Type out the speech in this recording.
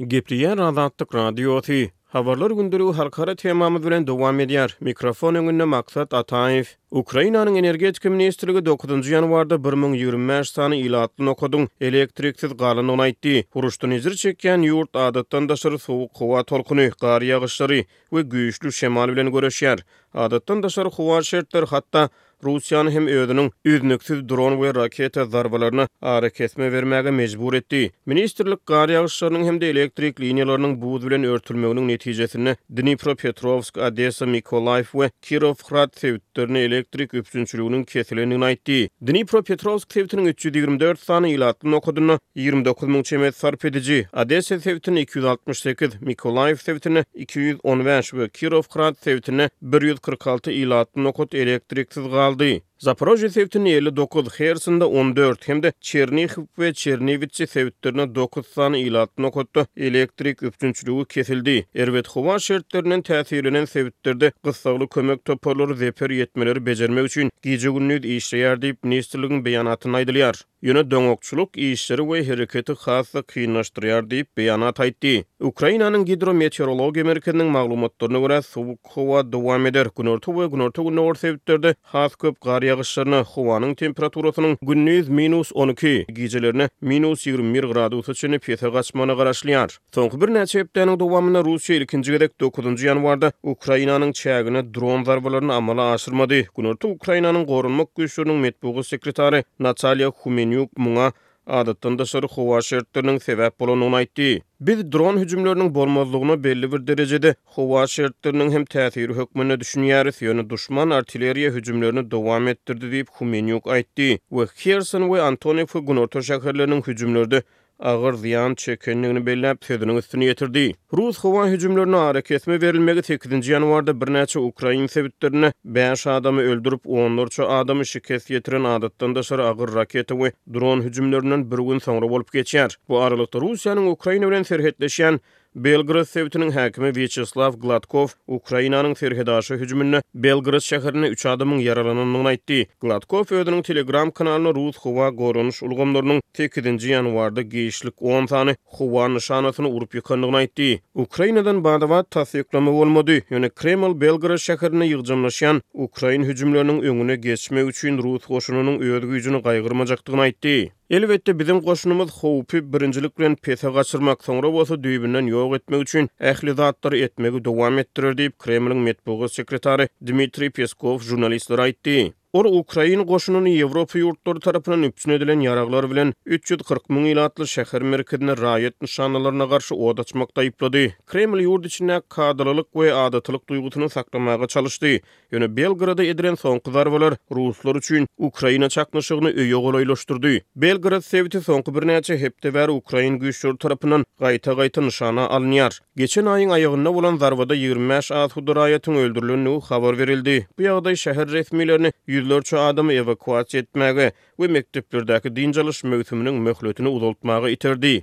Gepleýär Azatlyk Radiosy, Habarlar gündeligi halkara temamyz bilen dowam edýär. Mikrofon öňünde Maksat Ataýew. Ukrainanyň Energetika ministrligi dokuzynjy ýanwarda bir müň ýigrimi bäş sany ilatly nokadyň elektriksiz galandygyny aýtdy. Uruşdan ejir çekýän ýurt adatdan daşary sowuk howa tolkuny, gar ýagyşlary we güýçli şemal bilen göreşýär. Adatdan daşary howa şertleri hatda Russiýany hem özüniň üznüksiz dron we raketa zarbalaryna arakesme bermäge mejbur etdi. Ministrlik gar ýagyşlarynyň hem-de elektrik liniýalarynyň buz bilen örtülmeginiň netijesinde Dnipropetrowsk, Odessa, Mikolaýiw we Kirowhrad sebitlerinde elektrik üpjünçiliginiň kesilendigini aýtdy. Dnipropetrowsk sebitiniň üç ýüz ýigrimi dört sany ilatly nokadynda ýigrimi dokuz müň çemesi sarp ediji, Odessa sebitinde iki ýüz altmyş sekiz, Mikolaýew sebitinde iki ýüz on bäş we Kirowgrad sebitinde bir ýüz kyrk alty ilatly nokat elektriksiz galdy. Zaporojýe sebitinde elli dokuz, Hersonda on dört hem-de Çernihiw we Çerniwitsi sebitlerinde dokuz sany ilatly nokatda elektrik üpjünçiligi kesildi. Erbet howa şertlerinden täsirlenen sebitlerde gyssagly kömek toparlary zeper ýetmeleri bejermek üçin gije-gündiz işleýär diýip, ministrligiň beýanatynda aýdylýar. Ýöne doňakçylyk işleri we hereketi has-da kynlaşdyrýar diýip, beýanat aýtdy. Ukrainanyň Gidrometeorologiýa merkeziniň maglumatlaryna görä, sowuk howa dowam eder, günorta we günorta-gündogar sebitlerde has köp gar ýagyşlaryna, howanyň temperaturasynyň gündiz minus on iki, gijelerine minus ýigrimi bir gradusa çenli pese gaçmagyna garaşylýar. Soňky birnäçe hepdäniň dowamynda Russiýa ilkinji gezek dokuzynjy ýanwarda Ukrainanyň çägine dron zarbalaryny amala aşyrmady. Günorta Ukrainanyň goranmak güýçleriniň metbugat sekretary Natalýa Humenýuk muňa adatdan daşary howa şertleriniň sebäp bolandygyny aýtdy. Biz dron hüjümleriniň bolmazlygyna belli bir derejede howa şertleriniň hem täsiri hökmünde düşünýäris, ýöne duşman artilleriýa hüjümlerini dowam etdirdi diýip, Humenýuk aýtdy we Herson we Antoniwka günorta şäherleriniň hüjümlerde agyr zyýan çekendigini belläp, sözüniň üstüni ýetirdi. Rus howa hüjümlerine arakesme berilmegi sekizinji ýanwarda birnäçe ukrain sebitlerinde bäş adamy öldürip, onlarça adamy şikes ýetiren adatdan daşary agyr raketa we dron hüjümlerinden bir gün soňra bolup geçýär. Bu aralykda Russiýanyň Ukraina bilen serhetleşýän Belgorod sebitiniň häkimi Wýaçeslaw Gladkow Ukrainanyň serhetaşa hüjüminde Belgorod şäherinde üç adamyň ýaralanandygyny aýtdy. Gladkow özüniň Telegram kanalynda rus howa goranyş ulgamlarynyň sekizinji ýanwarda giçlik on sany howa nyşanasyny urup ýykandygyny aýtdy. Ukrainadan bada-bat tassyklama bolmady, ýöne Kreml Belgorod şäherinde ýygjamlaşýan ukrain hüjümleriniň öňüne geçmek üçin rus goşunynyň öz güýjüni gaýgyrmajakdygyny aýtdy. Elbetde, biziň goşunymyz howpy birinjilik bilen pese gaçyrmak, soňra bolsa düýbünden ýok etmek üçin ähli zatlary etmegi dowam etdirer diýip, Kremliň metbugat sekretary Dmitriý Peskow žurnalistlere aýtdy. Ol ukrain goşunyny Ýewropa ýurtlary tarapyndan üpjün edilen ýaraglar bilen üç ýüz kyrk müň ilatly şäher merkezinde raýat nyşanalaryna garşy ot açmakda aýyplady. Kreml ýurt içindäki kadalylyk we adatylyk duýgusyny saklamaga çalyşdy, Ýöne Belgrada edilen soňky zarbalar ruslar üçin Ukraina çaknyşygyny öýe golaýlaşdyrdy. Belgrad sebiti soňky birnäçe hepde bäri ukrain güýçleri tarapyndan gaýta-gaýta nyşana alynýar. Geçen aýyň aýagynda bolan zarbada ýigrimi bäş asuda raýatyň öldürilendigi habar berildi. Bu ýagdaý şäher resmilerini ýüzlerçe adamy ewakuasiýa etmäge we mekdeplerdäki dynç alyş möwsüminiň möhletini uzaltmaga iterdi.